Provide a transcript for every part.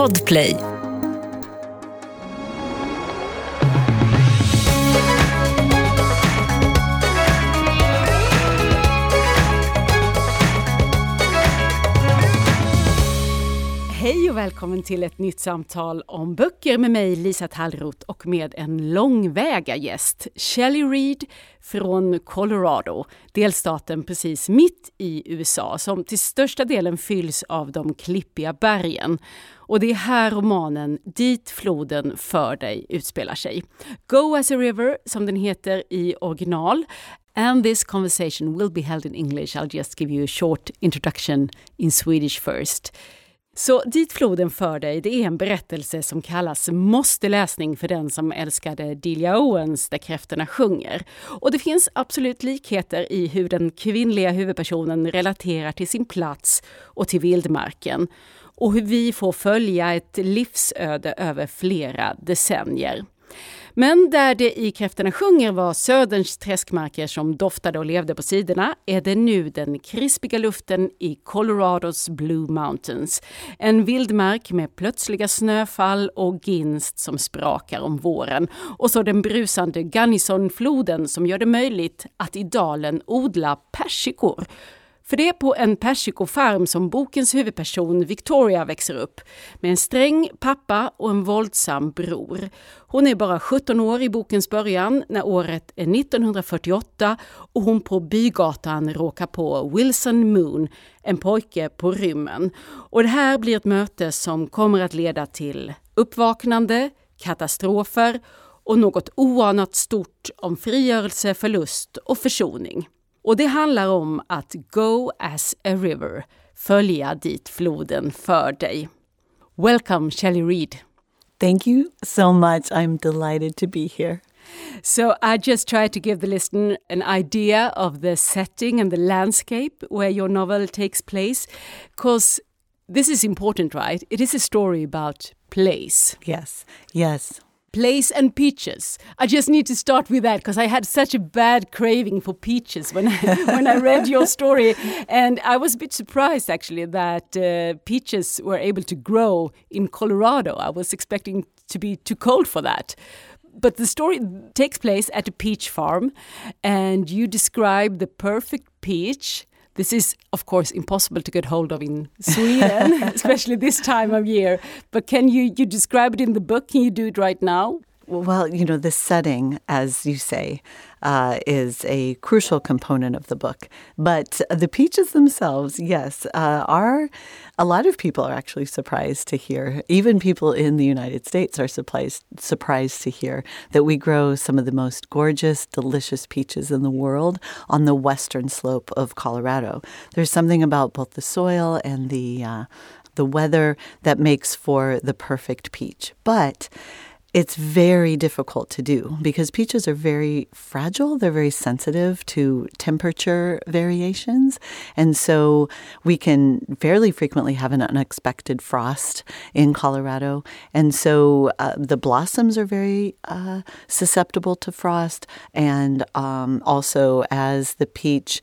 Podplay. Välkommen till ett nytt samtal om böcker med mig Lisa Tallroth och med en långväga gäst, Shelley Reed från Colorado, delstaten precis mitt i USA som till största delen fylls av de klippiga bergen. Och det är här romanen Dit floden för dig utspelar sig. Go as a river, som den heter i original, And this conversation will be held in English. I'll just give you a short introduction in Swedish first. Så Dit floden för dig, det är en berättelse som kallas måste-läsning för den som älskade Delia Owens Där kräftorna sjunger. Och det finns absolut likheter i hur den kvinnliga huvudpersonen relaterar till sin plats och till vildmarken. Och hur vi får följa ett livsöde över flera decennier. Men där det i Kräftorna sjunger var Söderns träskmarker som doftade och levde på sidorna är det nu den krispiga luften i Colorados Blue Mountains. En vildmark med plötsliga snöfall och ginst som sprakar om våren. Och så den brusande Gunnisonfloden som gör det möjligt att i dalen odla persikor. För det är på en persikofarm som bokens huvudperson Victoria växer upp med en sträng pappa och en våldsam bror. Hon är bara 17 år i bokens början när året är 1948 och hon på bygatan råkar på Wilson Moon, en pojke på rymmen. Och det här blir ett möte som kommer att leda till uppvaknande, katastrofer och något oanat stort om frigörelse, förlust och försoning. Och det handlar om att go as a river, följa dit floden för dig. Welcome Shelley Reed. Thank you so much. I'm delighted to be here. So I just try to give the listener an idea of the setting and the landscape where your novel takes place, because this is important, right? It is a story about place. Yes, yes place and peaches. I just need to start with that because I had such a bad craving for peaches when I, when I read your story, and I was a bit surprised actually that uh, peaches were able to grow in Colorado. I was expecting to be too cold for that. But the story takes place at a peach farm, and you describe the perfect peach this is, of course, impossible to get hold of in Sweden, especially this time of year. But can you, you describe it in the book? Can you do it right now? Well, you know, the setting, as you say, uh, is a crucial component of the book. But the peaches themselves, yes, uh, are a lot of people are actually surprised to hear. Even people in the United States are surprised surprised to hear that we grow some of the most gorgeous, delicious peaches in the world on the western slope of Colorado. There's something about both the soil and the uh, the weather that makes for the perfect peach, but it's very difficult to do because peaches are very fragile. They're very sensitive to temperature variations. And so we can fairly frequently have an unexpected frost in Colorado. And so uh, the blossoms are very uh, susceptible to frost. And um, also, as the peach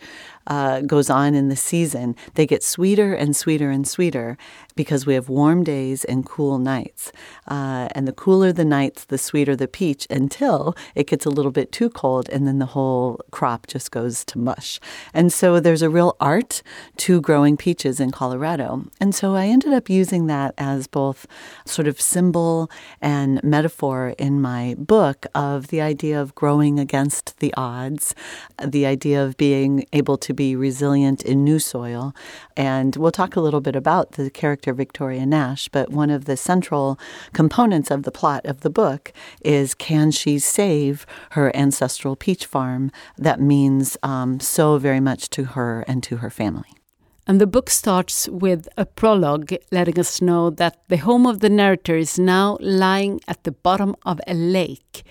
uh, goes on in the season, they get sweeter and sweeter and sweeter because we have warm days and cool nights. Uh, and the cooler the nights, the sweeter the peach until it gets a little bit too cold and then the whole crop just goes to mush. And so there's a real art to growing peaches in Colorado. And so I ended up using that as both sort of symbol and metaphor in my book of the idea of growing against the odds, the idea of being able to be resilient in new soil. And we'll talk a little bit about the character Victoria Nash, but one of the central components of the plot of the book is can she save her ancestral peach farm that means um, so very much to her and to her family. And the book starts with a prologue letting us know that the home of the narrator is now lying at the bottom of a lake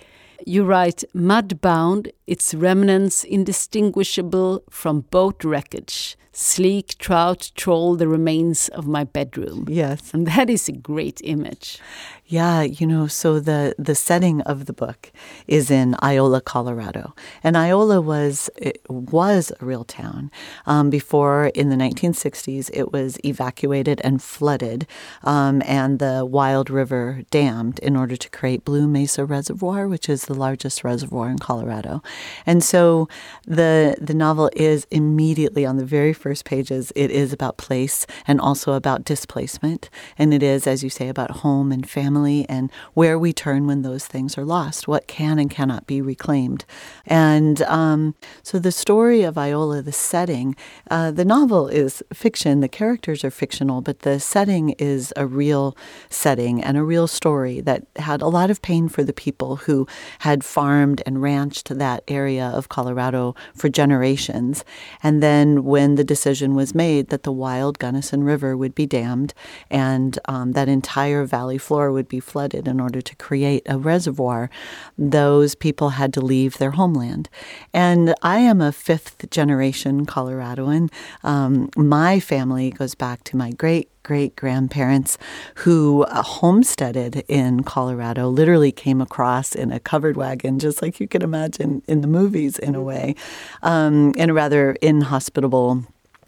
you write, mud bound, its remnants indistinguishable from boat wreckage, sleek trout troll the remains of my bedroom. Yes. And that is a great image. Yeah, you know, so the the setting of the book is in Iola, Colorado, and Iola was was a real town um, before in the 1960s. It was evacuated and flooded, um, and the Wild River dammed in order to create Blue Mesa Reservoir, which is the largest reservoir in Colorado. And so the the novel is immediately on the very first pages. It is about place and also about displacement, and it is, as you say, about home and family family and where we turn when those things are lost, what can and cannot be reclaimed. And um, so the story of Iola, the setting, uh, the novel is fiction, the characters are fictional, but the setting is a real setting and a real story that had a lot of pain for the people who had farmed and ranched that area of Colorado for generations. And then when the decision was made that the wild Gunnison River would be dammed and um, that entire valley floor would would be flooded in order to create a reservoir, those people had to leave their homeland. And I am a fifth generation Coloradoan. Um, my family goes back to my great great grandparents who uh, homesteaded in Colorado, literally came across in a covered wagon, just like you can imagine in the movies, in a way, um, in a rather inhospitable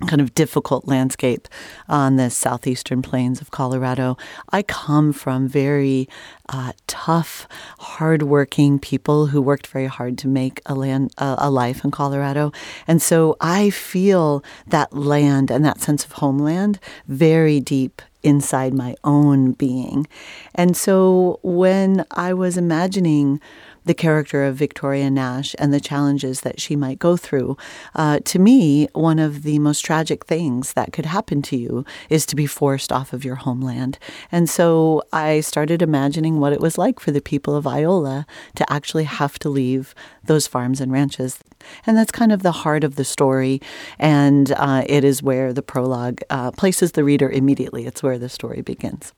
kind of difficult landscape on the southeastern plains of Colorado. I come from very uh, tough, hardworking people who worked very hard to make a land uh, a life in Colorado, and so I feel that land and that sense of homeland very deep inside my own being. And so when I was imagining the character of Victoria Nash and the challenges that she might go through. Uh, to me, one of the most tragic things that could happen to you is to be forced off of your homeland. And so I started imagining what it was like for the people of Iola to actually have to leave those farms and ranches. And that's kind of the heart of the story. And uh, it is where the prologue uh, places the reader immediately. It's where the story begins.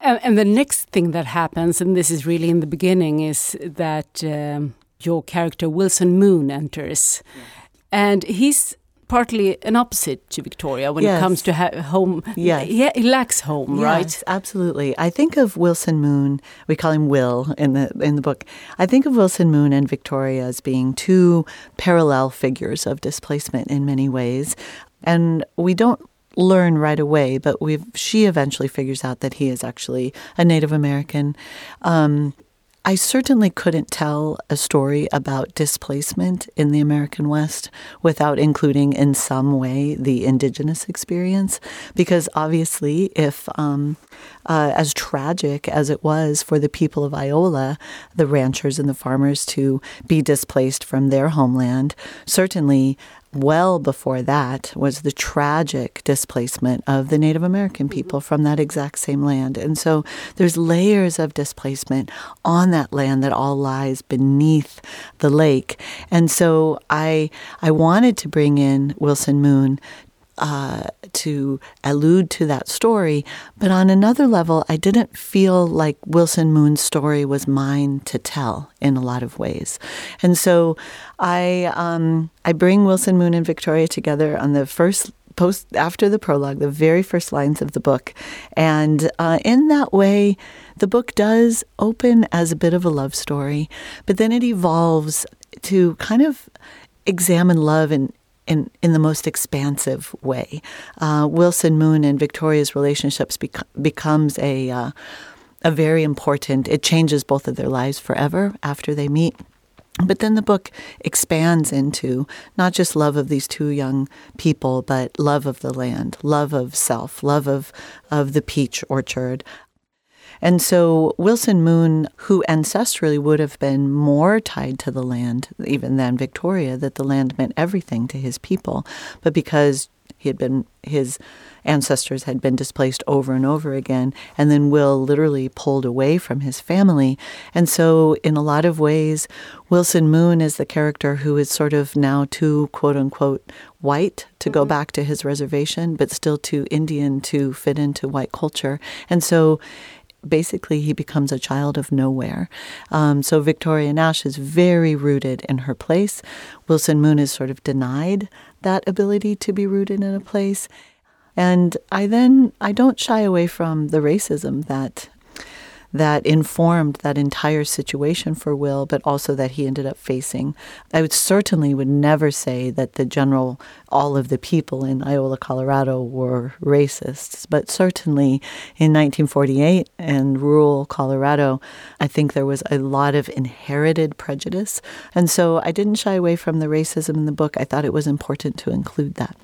And, and, the next thing that happens, and this is really in the beginning, is that um, your character Wilson Moon enters, yeah. and he's partly an opposite to Victoria when yes. it comes to home. Yeah, he, he, lacks home, yes, right? Absolutely. I think of Wilson Moon. We call him Will in the in the book. I think of Wilson Moon and Victoria as being two parallel figures of displacement in many ways, and we don't learn right away, but we she eventually figures out that he is actually a Native American. Um, I certainly couldn't tell a story about displacement in the American West without including in some way the indigenous experience, because obviously, if um, uh, as tragic as it was for the people of Iola, the ranchers and the farmers to be displaced from their homeland, certainly well before that was the tragic displacement of the Native American mm-hmm. people from that exact same land. And so there's layers of displacement on that land that all lies beneath the lake. And so I I wanted to bring in Wilson Moon uh, to allude to that story. But on another level, I didn't feel like Wilson Moon's story was mine to tell in a lot of ways. And so I, um, I bring Wilson Moon and Victoria together on the first post after the prologue, the very first lines of the book. And uh, in that way, the book does open as a bit of a love story, but then it evolves to kind of examine love in, in, in the most expansive way. Uh, Wilson Moon and Victoria's relationships bec- becomes a uh, a very important. It changes both of their lives forever after they meet. But then the book expands into not just love of these two young people, but love of the land, love of self, love of, of the peach orchard, and so Wilson Moon, who ancestrally would have been more tied to the land even than Victoria, that the land meant everything to his people, but because he had been his ancestors had been displaced over and over again and then will literally pulled away from his family. And so in a lot of ways wilson moon is the character who is sort of now too quote unquote white to mm-hmm. go back to his reservation but still too indian to fit into white culture. And so basically he becomes a child of nowhere. Um, so Victoria Nash is very rooted in her place. Wilson Moon is sort of denied that ability to be rooted in a place. And I then I don't shy away from the racism that that informed that entire situation for Will, but also that he ended up facing. I would certainly would never say that the general, all of the people in Iola, Colorado were racists, but certainly in 1948 in rural Colorado, I think there was a lot of inherited prejudice. And so I didn't shy away from the racism in the book. I thought it was important to include that.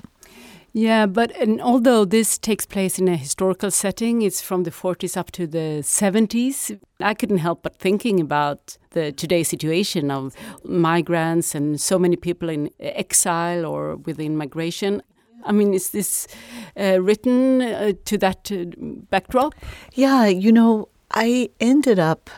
Yeah, but and although this takes place in a historical setting, it's from the 40s up to the 70s. I couldn't help but thinking about the today's situation of migrants and so many people in exile or within migration. I mean, is this uh, written uh, to that uh, backdrop? Yeah, you know, I ended up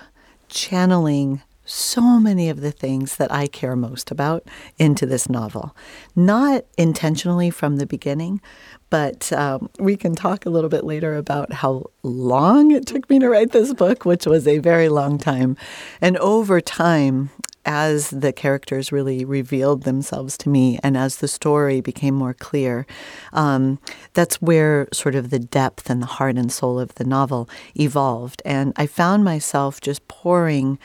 channeling so many of the things that I care most about into this novel. Not intentionally from the beginning, but um, we can talk a little bit later about how long it took me to write this book, which was a very long time. And over time, as the characters really revealed themselves to me and as the story became more clear, um, that's where sort of the depth and the heart and soul of the novel evolved. And I found myself just pouring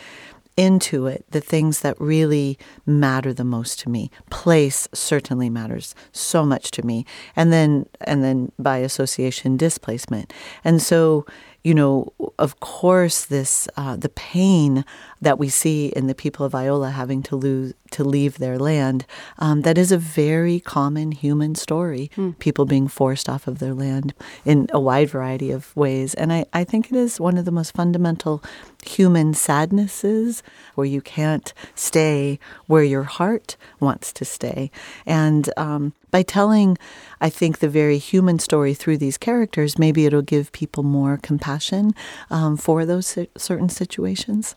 into it the things that really matter the most to me. Place certainly matters so much to me. And then and then by association displacement. And so you know, of course, this uh, the pain that we see in the people of Iola having to lose to leave their land. Um, that is a very common human story. Mm. People being forced off of their land in a wide variety of ways, and I, I think it is one of the most fundamental human sadnesses where you can't stay where your heart wants to stay. And um, by telling, I think, the very human story through these characters, maybe it'll give people more compassion um, for those certain situations.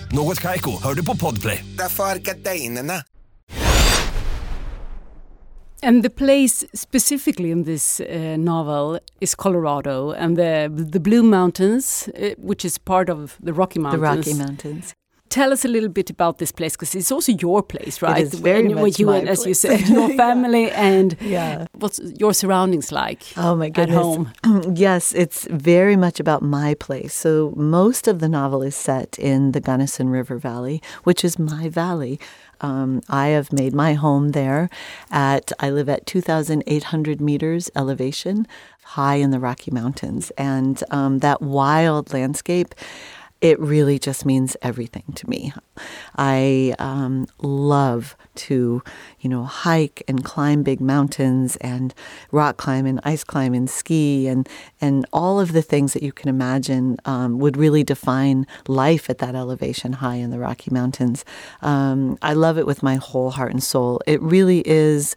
Något kajko, hör du på podplay. Därför är gardinerna. And the place specifically in this uh, novel is Colorado and the the Blue Mountains, uh, which is part of the Rocky Mountains. The Rocky Mountains. Tell us a little bit about this place because it's also your place, right? It is very much you, my and, as place. you said, your family yeah. and yeah. what's your surroundings like? Oh my goodness! At home, yes, it's very much about my place. So most of the novel is set in the Gunnison River Valley, which is my valley. Um, I have made my home there. At I live at 2,800 meters elevation, high in the Rocky Mountains, and um, that wild landscape it really just means everything to me. I um, love to, you know, hike and climb big mountains and rock climb and ice climb and ski and and all of the things that you can imagine um, would really define life at that elevation high in the Rocky Mountains. Um, I love it with my whole heart and soul. It really is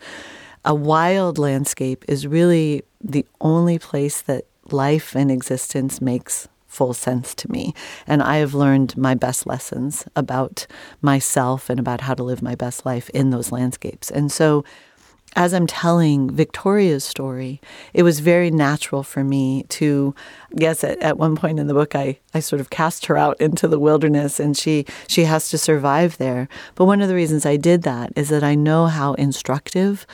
a wild landscape. Is really the only place that life and existence makes full sense to me. And I have learned my best lessons about myself and about how to live my best life in those landscapes. And so, as I'm telling Victoria's story, it was very natural for me to, yes, at, at, one point in the book, I, I sort of cast her out into the wilderness and she, she has to survive there. But one of the reasons I did that is that I know how instructive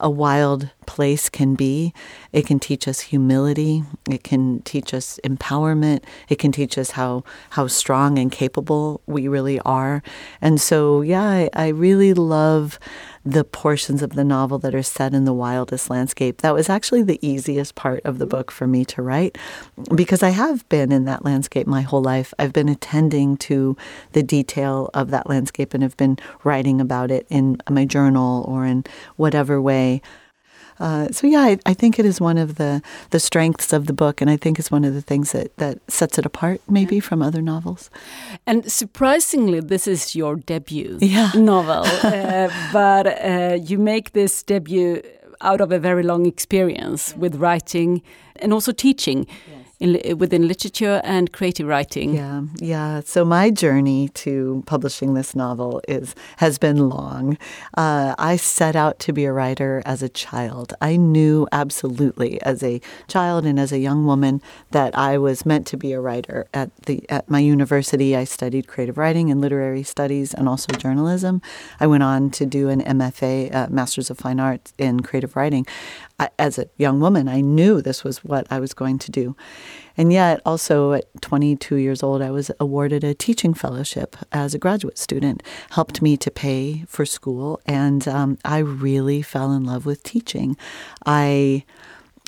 a wild place can be. It can teach us humility. It can teach us empowerment. It can teach us how how strong and capable we really are. And so, yeah, I, I really love the portions of the novel that are set in the wildest landscape. That was actually the easiest part of the book for me to write because I have been in that landscape my whole life. I've been attending to the detail of that landscape and have been writing about it in my journal or in whatever way. Uh, so yeah, I, I, think it is one of the, the strengths of the book, and I think it's one of the things that, that sets it apart, maybe from other novels. And surprisingly, this is your debut yeah. novel, uh, but uh, you make this debut out of a very long experience with writing and also teaching in, within literature and creative writing. Yeah, yeah. So my journey to publishing this novel is has been long. Uh, I set out to be a writer as a child. I knew absolutely as a child and as a young woman that I was meant to be a writer. At the at my university, I studied creative writing and literary studies and also journalism. I went on to do an MFA, uh, Masters of Fine Arts in creative writing. As a young woman, I knew this was what I was going to do. And yet, also at 22 years old, I was awarded a teaching fellowship as a graduate student, helped me to pay for school, and um, I really fell in love with teaching. I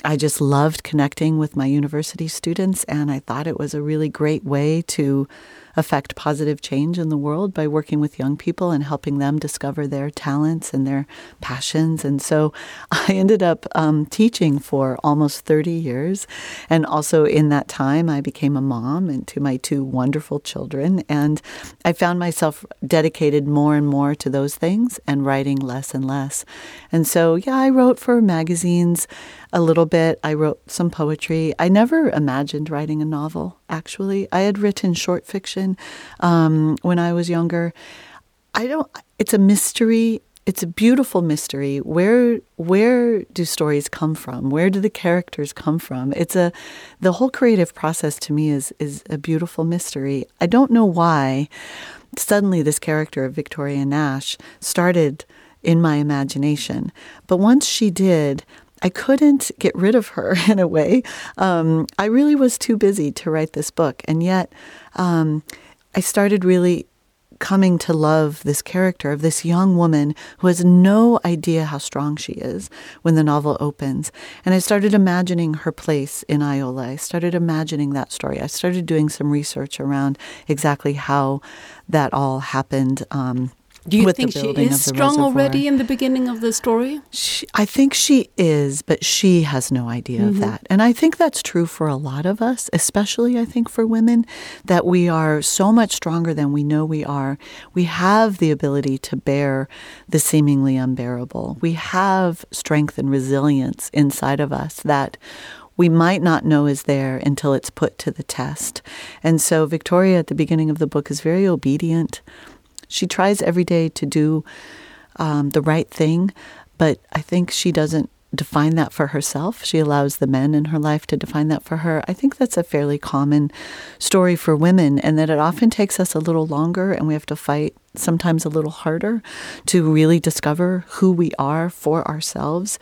I just loved connecting with my university students, and I thought it was a really great way to affect positive change in the world by working with young people and helping them discover their talents and their passions. And so I ended up um, teaching for almost 30 years. And also in that time, I became a mom and to my two wonderful children. And I found myself dedicated more and more to those things and writing less and less. And so, yeah, I wrote for magazines a little bit. I wrote some poetry. I never imagined writing a novel, actually. I had written short fiction um, when I was younger. I don't, it's a mystery. It's a beautiful mystery. Where where do stories come from? Where do the characters come from? It's a the whole creative process to me is is a beautiful mystery. I don't know why suddenly this character of Victoria Nash started in my imagination. But once she did, I couldn't get rid of her in a way. Um, I really was too busy to write this book. And yet, um, I started really coming to love this character of this young woman who has no idea how strong she is when the novel opens. And I started imagining her place in Iola. I started imagining that story. I started doing some research around exactly how that all happened. Um, do you think she is strong reservoir. already in the beginning of the story? She, I think she is, but she has no idea mm-hmm. of that. And I think that's true for a lot of us, especially I think for women, that we are so much stronger than we know we are. We have the ability to bear the seemingly unbearable. We have strength and resilience inside of us that we might not know is there until it's put to the test. And so Victoria at the beginning of the book is very obedient she tries every day to do um, the right thing, but I think she doesn't define that for herself. She allows the men in her life to define that for her. I think that's a fairly common story for women, and that it often takes us a little longer and we have to fight sometimes a little harder to really discover who we are for ourselves.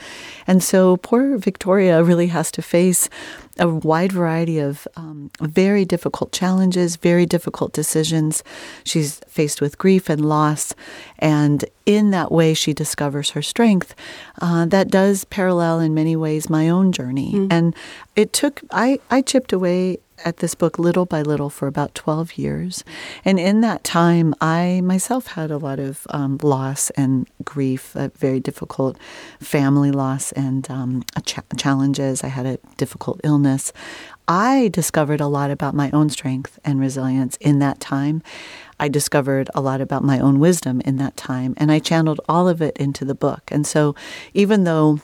And so poor Victoria really has to face a wide variety of um, very difficult challenges, very difficult decisions. She's faced with grief and loss, and in that way, she discovers her strength. Uh, that does parallel in many ways my own journey, mm. and it took I I chipped away at this book little by little for about 12 years. And in that time, I myself had a lot of um, loss and grief, a very difficult family loss and um, challenges. I had a difficult illness. I discovered a lot about my own strength and resilience in that time. I discovered a lot about my own wisdom in that time, and I channeled all of it into the book. And so, even though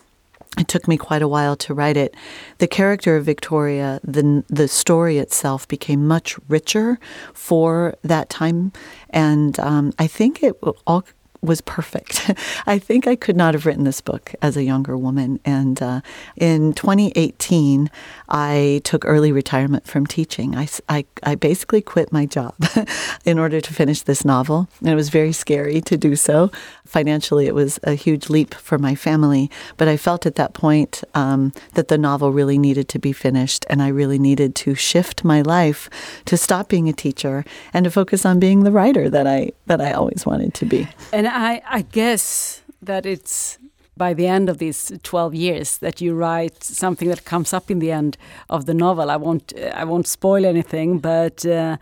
it took me quite a while to write it. The character of Victoria, the the story itself became much richer for that time, and um, I think it all was perfect. I think I could not have written this book as a younger woman. And uh, in 2018, I took early retirement from teaching. I, I, I basically quit my job in order to finish this novel. And it was very scary to do so. Financially, it was a huge leap for my family. But I felt at that point um, that the novel really needed to be finished. And I really needed to shift my life to stop being a teacher and to focus on being the writer that I, that I always wanted to be. And I, I guess that it's by the end of these 12 years that you write something that comes up in the end of the novel. I won't, I won't spoil anything, but uh,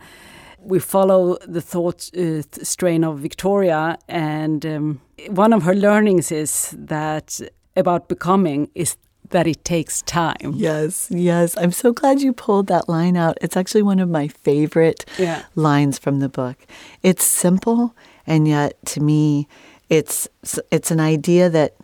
we follow the thought uh, strain of Victoria, and um, one of her learnings is that about becoming is that it takes time. Yes, yes. I'm so glad you pulled that line out. It's actually one of my favorite yeah. lines from the book. It's simple and yet to me it's it's an idea that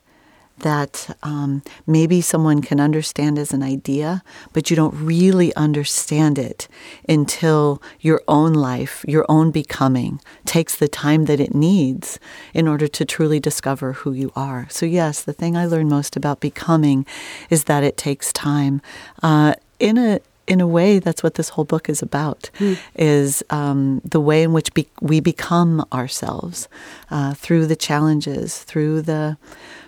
that um, maybe someone can understand as an idea, but you don't really understand it until your own life, your own becoming, takes the time that it needs in order to truly discover who you are. So, yes, the thing I learned most about becoming is that it takes time. Uh, in a in a way, that's what this whole book is about: mm. is um, the way in which be- we become ourselves uh, through the challenges, through the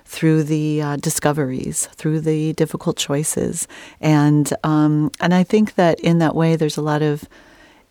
through the uh, discoveries, through the difficult choices, and um, and I think that in that way, there's a lot of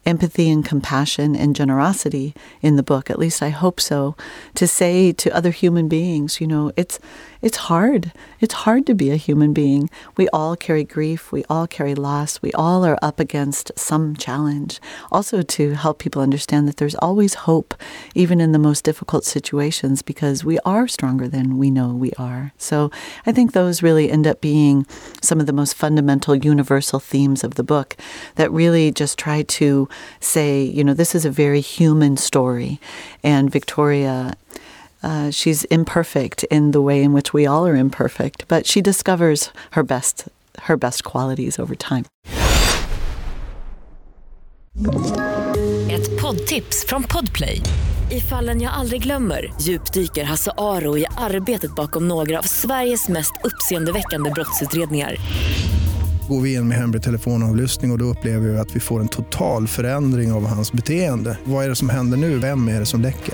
empathy and compassion and generosity in the book. At least I hope so. To say to other human beings, you know, it's it's hard. It's hard to be a human being. We all carry grief. We all carry loss. We all are up against some challenge. Also, to help people understand that there's always hope, even in the most difficult situations, because we are stronger than we know we are. So, I think those really end up being some of the most fundamental, universal themes of the book that really just try to say, you know, this is a very human story. And Victoria uh, she's imperfect in the way in which we all are imperfect, but she discovers her best her best qualities over time. Ett poddtips från Podplay. I fallen jag aldrig glömmer djupdyker Hasse Aro i arbetet bakom några av Sveriges mest uppseendeväckande brottsutredningar går vi in med hemlig telefonavlyssning och, och då upplever vi att vi får en total förändring av hans beteende. Vad är det som händer nu? Vem är det som läcker?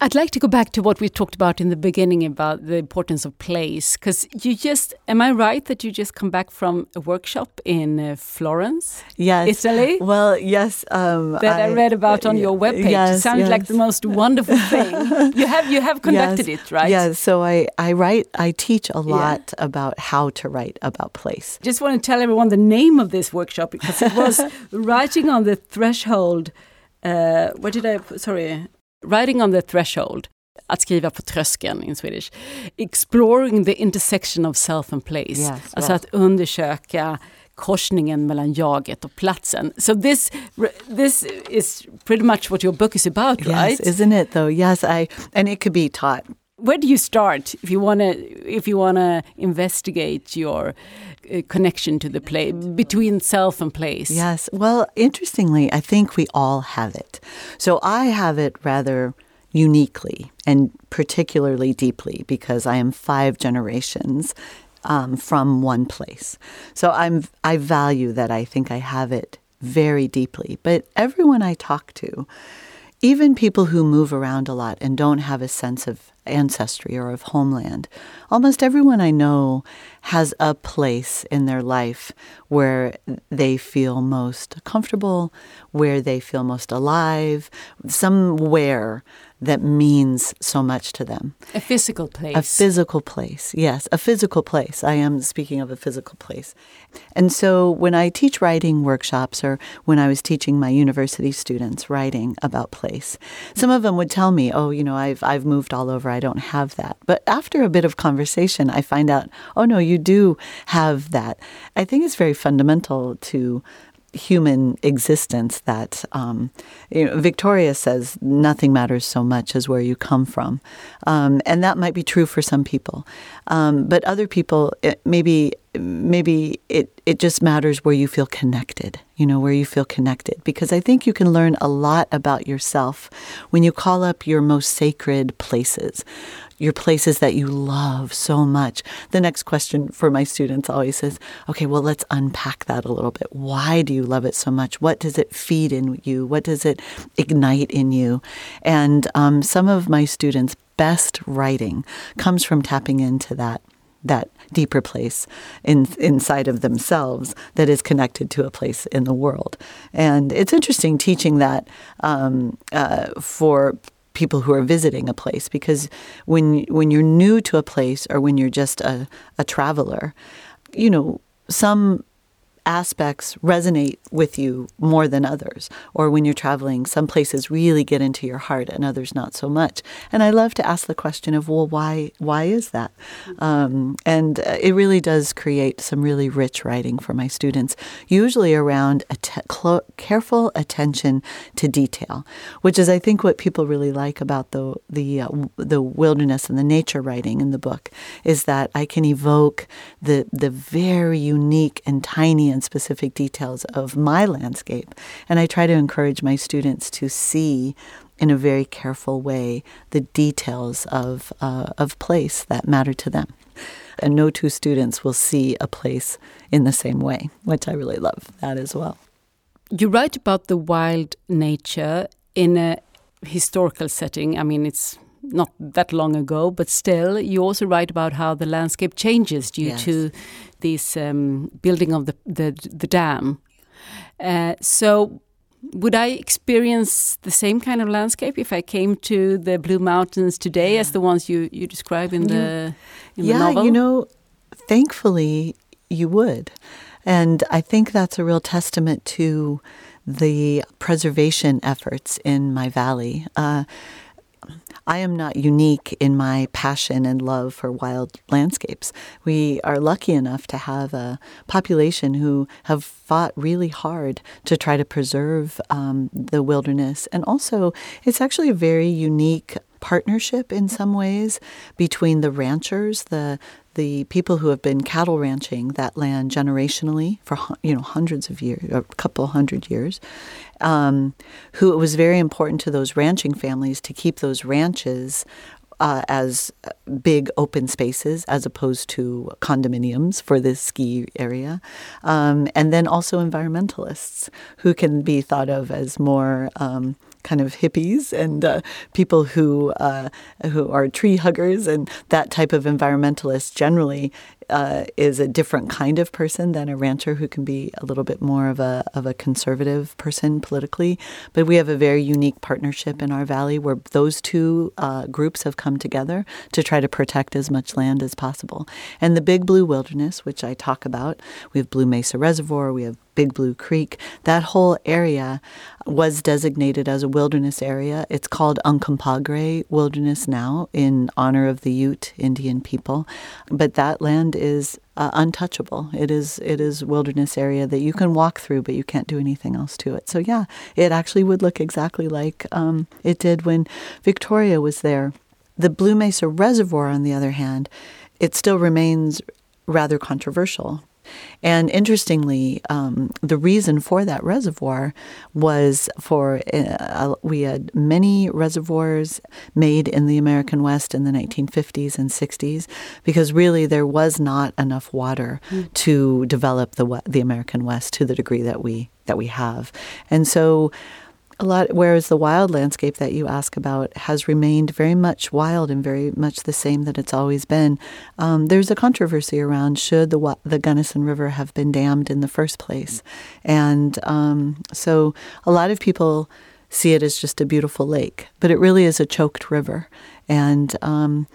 I'd like to go back to what we talked about in the beginning about the importance of place, because you just, am I right that you just come back from a workshop in uh, Florence, yes, Italy? Well, yes, um, that I, I, read about on your webpage. Yes, it sounds yes. like the most wonderful thing. you have you have conducted yes, it, right? Yes. So I I write, I teach a lot yeah. about how to write about place. Just want to tell everyone the name of this workshop because it was writing on the threshold. Uh, what did I? Sorry Writing on the threshold, att skriva på tröskeln in Swedish. Exploring the intersection of self and place. Yes, alltså right. att undersöka korsningen mellan jaget och platsen. So this this is pretty much what your book is about, yes, right? Isn't it though? Yes, I and it could be taught. Where do you start if you want to if you want to investigate your uh, connection to the play between self and place? Yes. Well, interestingly, I think we all have it. So I have it rather uniquely and particularly deeply because I am five generations um, from one place. So I'm I value that. I think I have it very deeply. But everyone I talk to, even people who move around a lot and don't have a sense of ancestry or of homeland. Almost everyone I know has a place in their life where they feel most comfortable, where they feel most alive, somewhere that means so much to them. A physical place. A physical place, yes, a physical place. I am speaking of a physical place. And so when I teach writing workshops or when I was teaching my university students writing about place, some of them would tell me, oh, you know, I've, I've moved all over, I don't have that. But after a bit of conversation, I find out, oh, no, you do have that. I think it's very fundamental to human existence that um, you know, Victoria says nothing matters so much as where you come from, um, and that might be true for some people, um, but other people it, maybe maybe it it just matters where you feel connected. You know where you feel connected because I think you can learn a lot about yourself when you call up your most sacred places your places that you love so much. The next question for my students always is, okay, well, let's unpack that a little bit. Why do you love it so much? What does it feed in you? What does it ignite in you? And um, some of my students' best writing comes from tapping into that that deeper place in, inside of themselves that is connected to a place in the world. And it's interesting teaching that um, uh, for people who are visiting a place because when when you're new to a place or when you're just a, a traveler, you know, some aspects resonate with you more than others, or when you're traveling, some places really get into your heart and others not so much. And I love to ask the question of, well, why why is that? Um, and uh, it really does create some really rich writing for my students, usually around clo- careful attention to detail, which is, I think, what people really like about the the uh, the wilderness and the nature writing in the book is that I can evoke the the very unique and tiny and specific details of my landscape, and I try to encourage my students to see in a very careful way the details of uh, of place that matter to them. And no two students will see a place in the same way, which I really love that as well. You write about the wild nature in a historical setting. I mean, it's not that long ago, but still, you also write about how the landscape changes due Yes. to this um, building of the the, the dam. Uh, so, would I experience the same kind of landscape if I came to the Blue Mountains today as the ones you, you describe in the in yeah, the novel? you know, thankfully you would. And I think that's a real testament to the preservation efforts in my valley. Uh, I am not unique in my passion and love for wild landscapes. We are lucky enough to have a population who have fought really hard to try to preserve um, the wilderness. And also, it's actually a very unique partnership in some ways between the ranchers, the the people who have been cattle ranching that land generationally for you know hundreds of years, a couple hundred years, um, who it was very important to those ranching families to keep those ranches uh, as big open spaces as opposed to condominiums for this ski area. Um, and then also environmentalists who can be thought of as more um, kind of hippies and uh, people who uh, who are tree huggers and that type of environmentalist generally uh, is a different kind of person than a rancher who can be a little bit more of a of a conservative person politically. But we have a very unique partnership in our valley where those two uh, groups have come together to try to protect as much land as possible. And the Big Blue Wilderness, which I talk about, we have Blue Mesa Reservoir, we have Big Blue Creek. That whole area was designated as a wilderness area. It's called Uncompahgre Wilderness now in honor of the Ute Indian people. But that land is uh, untouchable. It is it is wilderness area that you can walk through, but you can't do anything else to it. So yeah, it actually would look exactly like um, it did when Victoria was there. The Blue Mesa Reservoir, on the other hand, it still remains rather controversial. And interestingly, um, the reason for that reservoir was for uh, we had many reservoirs made in the American West in the 1950s and 60s because really there was not enough water to develop the the American West to the degree that we that we have, and so a lot whereas the wild landscape that you ask about has remained very much wild and very much the same that it's always been. Um, there's a controversy around should the the gunnison river have been dammed in the first place? And um, so a lot of people see it as just a beautiful lake but it really is a choked river. And um,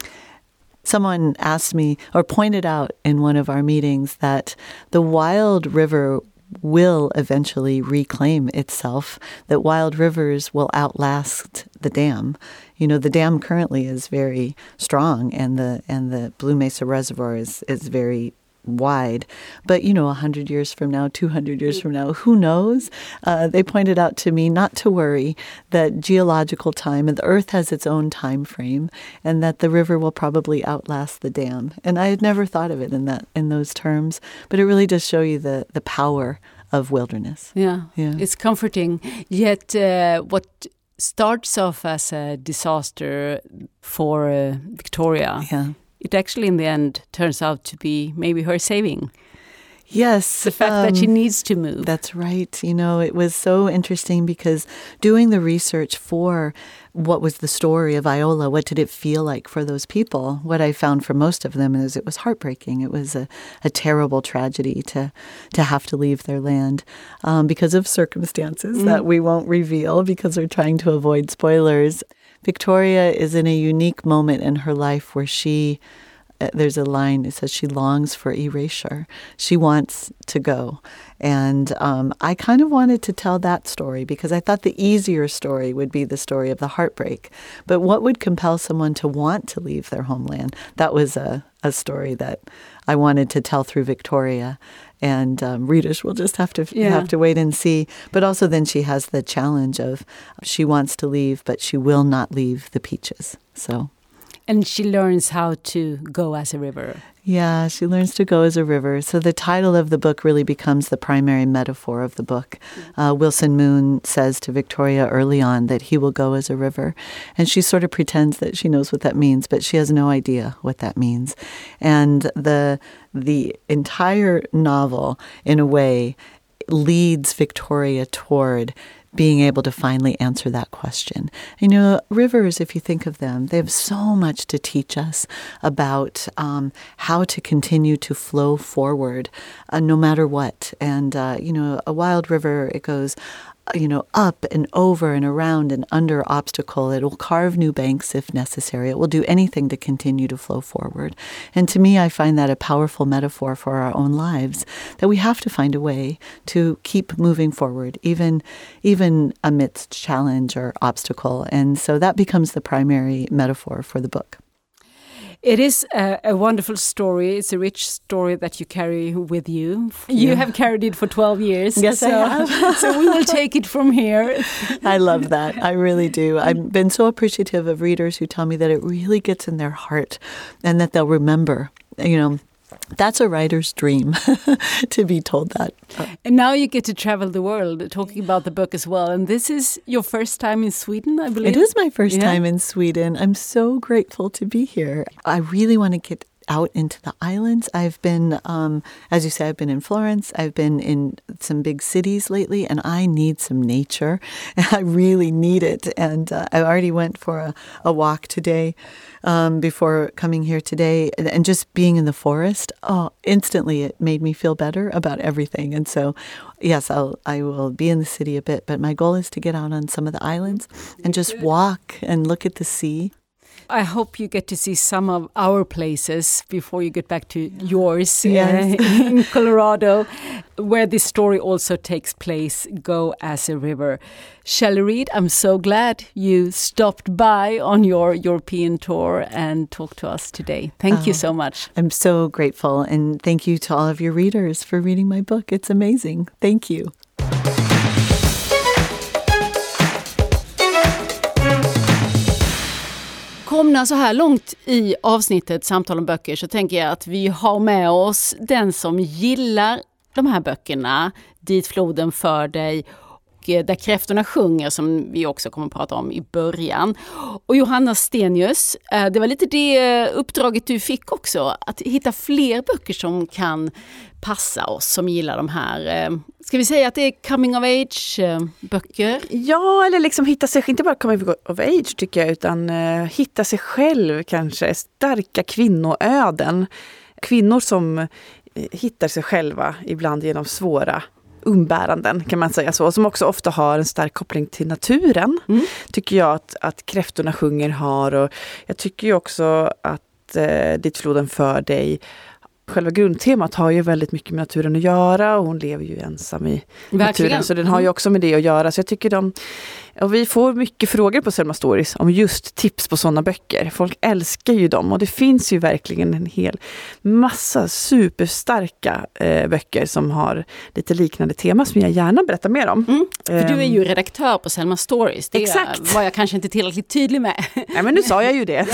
someone asked me or pointed out in one of our meetings that the wild river will eventually reclaim itself, that wild rivers will outlast the dam. You know, the dam currently is very strong and the and the Blue Mesa Reservoir is, is very wide. But, you know, 100 years from now, 200 years from now, who knows? Uh, they pointed out to me not to worry that geological time and the earth has its own time frame and that the river will probably outlast the dam. And I had never thought of it in that in those terms, but it really does show you the, the power of wilderness. Yeah, Yeah. it's comforting. Yet, uh, what starts off as a disaster for uh, Victoria, Yeah. It actually in the end turns out to be maybe her saving. Yes. The fact that she um, needs to move. That's right. You know, it was so interesting because doing the research for what was the story of Iola, what did it feel like for those people? What I found for most of them is it was heartbreaking. It was a, a terrible tragedy to to have to leave their land um, because of circumstances that we won't reveal because we're trying to avoid spoilers. Victoria is in a unique moment in her life where she there's a line that says she longs for erasure. She wants to go. And um, I kind of wanted to tell that story because I thought the easier story would be the story of the heartbreak. But what would compel someone to want to leave their homeland? That was a, a story that I wanted to tell through Victoria. And um, readers will just have to Yeah. have to wait and see. But also, then she has the challenge of she wants to leave, but she will not leave the peaches. So And she learns how to go as a river. yeah, she learns to go as a river. So the title of the book really becomes the primary metaphor of the book. Uh, Wilson Moon says to Victoria early on that he will go as a river. And she sort of pretends that she knows what that means, but she has no idea what that means. And the, the entire novel, in a way, leads Victoria toward being able to finally answer that question. You know, rivers, if you think of them, they have so much to teach us about um, how to continue to flow forward uh, no matter what. And, uh, you know, a wild river, it goes you know, up and over and around and under obstacle. It will carve new banks if necessary. It will do anything to continue to flow forward. And to me, I find that a powerful metaphor for our own lives that we have to find a way to keep moving forward, even even amidst challenge or obstacle. And so that becomes the primary metaphor for the book. It is a, a wonderful story. It's a rich story that you carry with you. You Yeah. have carried it for 12 years. Yes, I have. so we will take it from here. I love that. I really do. I've been so appreciative of readers who tell me that it really gets in their heart and that they'll remember. You know, that's a writer's dream to be told that. And now you get to travel the world talking about the book as well. And this is your first time in Sweden, I believe. It is my first Yeah. time in Sweden. I'm so grateful to be here. I really want to get out into the islands. I've been, um, as you say, I've been in Florence. I've been in some big cities lately, and I need some nature. I really need it. And uh, I already went for a, a walk today um, before coming here today, and, just being in the forest. Oh, instantly it made me feel better about everything. And so, yes, I'll I will be in the city a bit, but my goal is to get out on some of the islands and just walk and look at the sea. I hope you get to see some of our places before you get back to yours uh, in Colorado, where this story also takes place. Go as a river. Shelley Read, I'm so glad you stopped by on your European tour and talked to us today. Thank you Oh. so much. I'm so grateful, and thank you to all of your readers for reading my book. It's amazing. Thank you. Komna så här långt i avsnittet Samtal om böcker så tänker jag att vi har med oss den som gillar de här böckerna, Dit floden för dig Eh, där kräftorna sjunger som vi också kommer att prata om i början. Och Johanna Stenius, eh, det var lite det eh, uppdraget du fick också, att hitta fler böcker som kan passa oss som gillar de här. Ska vi säga att det är coming of age-böcker? Ja, eller liksom hitta sig, inte bara coming of age tycker jag, utan hitta sig själv kanske. Starka kvinnoöden. Kvinnor som hittar sig själva, ibland genom svåra umbäranden kan man säga så, som också ofta har en stark koppling till naturen. Tycker jag att, att Kräftorna sjunger har och jag tycker ju också att eh, Dit floden för dig Själva grundtemat har ju väldigt mycket med naturen att göra och hon lever ju ensam i naturen. Så den har ju också med det att göra. Så jag tycker de, och vi får mycket frågor på Selma Stories om just tips på sådana böcker. Folk älskar ju dem och det finns ju verkligen en hel massa superstarka eh, böcker som har lite liknande tema som jag gärna berättar mer om. Mm, för du är ju Ehm, redaktör på Selma Stories. Det Exakt. var jag kanske inte tillräckligt tydlig med. Nej men nu sa jag ju det.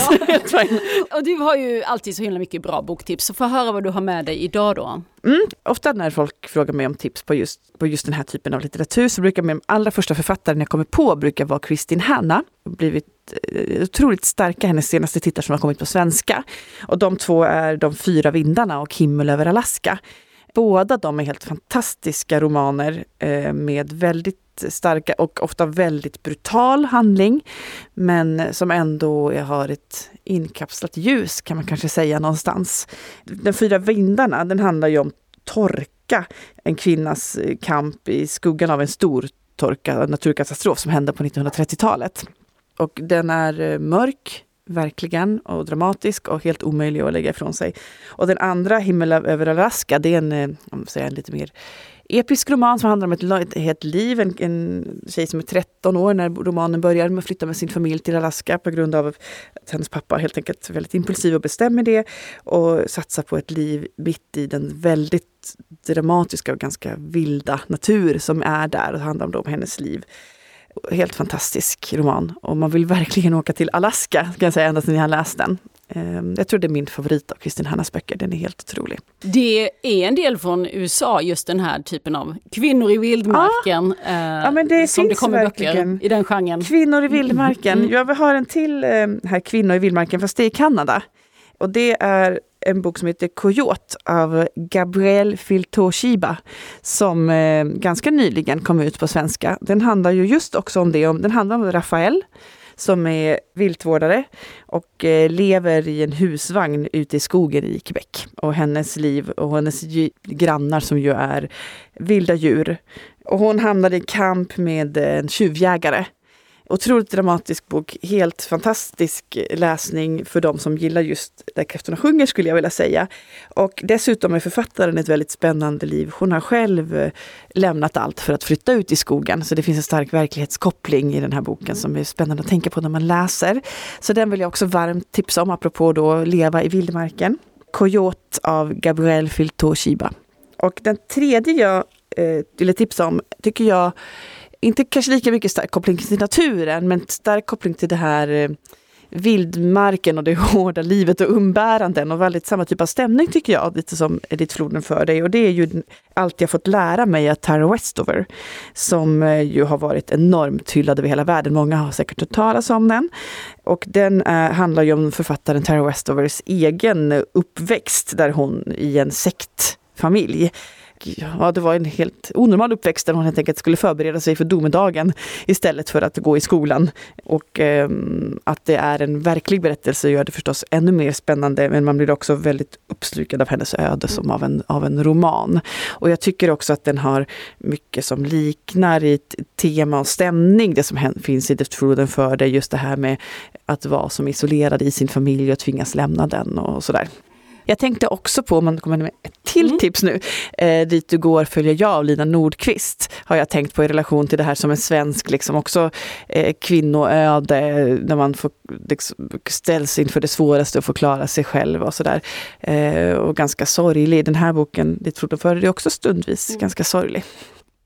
Och du har ju alltid så himla mycket bra boktips. Så få höra vad du har med dig idag då. Mm, ofta när folk frågar mig om tips på just, på just den här typen av litteratur så brukar min allra första författaren jag kommer på brukar vara Kristin Hanna. Blivit eh, otroligt starka, hennes senaste titlar som har kommit på svenska. Och de två är De fyra vindarna och Himmel över Alaska. Båda de är helt fantastiska romaner eh, med väldigt starka och ofta väldigt brutal handling. Men som ändå har ett inkapslat ljus kan man kanske säga någonstans. Den fyra vindarna, den handlar ju om torka, en kvinnas eh, kamp i skuggan av en stor torka, naturkatastrof som hände på 1930-talet. Och den är eh, mörk, verkligen, och dramatisk och helt omöjlig att lägga ifrån sig. Och den andra, Himmel över Alaska, det är en, eh, om säger, en lite mer episk roman som handlar om ett, ett helt liv. En, en tjej som är 13 år när romanen börjar med att flytta med sin familj till Alaska på grund av att hennes pappa helt enkelt är väldigt impulsiv och bestämmer det och satsar på ett liv mitt i den väldigt dramatiska och ganska vilda natur som är där. och handlar om hennes liv. Helt fantastisk roman och man vill verkligen åka till Alaska, kan jag säga, ända sedan jag läst den. Ehm, jag tror det är min favorit av Kristin Hannas böcker. Den är helt otrolig. Det är en del från USA, just den här typen av kvinnor i vildmarken. Ja, eh, ja men det som finns det kommer verkligen. böcker i den genren. Kvinnor i vildmarken. Mm. Jag har en till eh, här, Kvinnor i vildmarken, fast det är i Kanada. Och det är en bok som heter Coyote av Gabriel Filtoshiba som eh, ganska nyligen kom ut på svenska. Den handlar ju just också om det, om, den handlar om Rafael som är viltvårdare och eh, lever i en husvagn ute i skogen i Quebec. Och hennes liv och hennes grannar som ju är vilda djur. Och hon hamnade i kamp med en tjuvjägare Otroligt dramatisk bok, helt fantastisk läsning för de som gillar just Där kräftorna sjunger skulle jag vilja säga. Och dessutom är författaren ett väldigt spännande liv. Hon har själv eh, lämnat allt för att flytta ut i skogen. Så det finns en stark verklighetskoppling i den här boken som är spännande att tänka på när man läser. Så den vill jag också varmt tipsa om, apropå då leva i vildmarken. Coyote av Gabriel Filto Shiba. Och den tredje jag eh, ville tipsa om tycker jag inte kanske lika mycket stark koppling till naturen, men stark koppling till det här eh, vildmarken och det hårda livet och umbäranden och väldigt samma typ av stämning tycker jag, lite som Edith Floden för dig. Och det är ju allt jag fått lära mig av Tara Westover, som eh, ju har varit enormt hyllad över hela världen. Många har säkert hört talas om den. Och den eh, handlar ju om författaren Tara Westovers egen uppväxt, där hon i en sektfamilj ja, det var en helt onormal uppväxt där hon helt enkelt skulle förbereda sig för domedagen istället för att gå i skolan. Och eh, att det är en verklig berättelse gör det förstås ännu mer spännande men man blir också väldigt uppslukad av hennes öde som av en, av en roman. Och jag tycker också att den har mycket som liknar i tema och stämning det som finns i Deftfloden för dig, just det här med att vara som isolerad i sin familj och tvingas lämna den och sådär. Jag tänkte också på, om man kommer med ett till mm. tips nu, eh, Dit du går följer jag av Lina Nordqvist, har jag tänkt på i relation till det här som en svensk, liksom också eh, kvinnoöde, när man får, liksom, ställs inför det svåraste och får klara sig själv och sådär. Eh, och ganska sorglig. Den här boken, Ditt foton före, är också stundvis mm. ganska sorglig.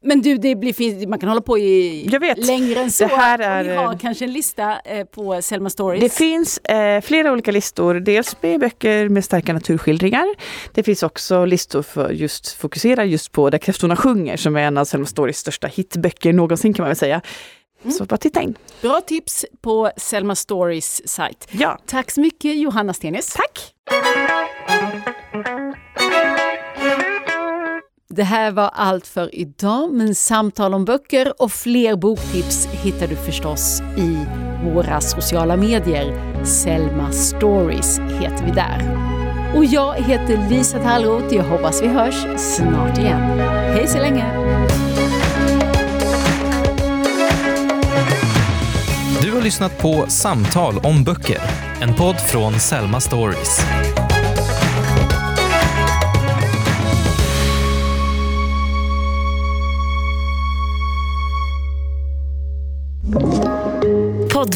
Men du, det blir, man kan hålla på i jag vet. längre än så. Det här är, vi har eh, kanske en lista eh, på Selma Stories. Det finns eh, flera olika listor. Dels med böcker med starka naturskildringar. Det finns också listor för just fokusera just på Där kräftorna sjunger som är en av Selma Stories största hitböcker någonsin kan man väl säga. Mm. Så bara titta in. Bra tips på Selma Stories sajt. Ja. Tack så mycket Johanna Stenis. Tack! Det här var allt för idag, men samtal om böcker och fler boktips hittar du förstås i våra sociala medier. Selma Stories heter vi där. Och jag heter Lisa Tallroth. Jag hoppas vi hörs snart igen. Hej så länge! Du har lyssnat på Samtal om böcker, en podd från Selma Stories.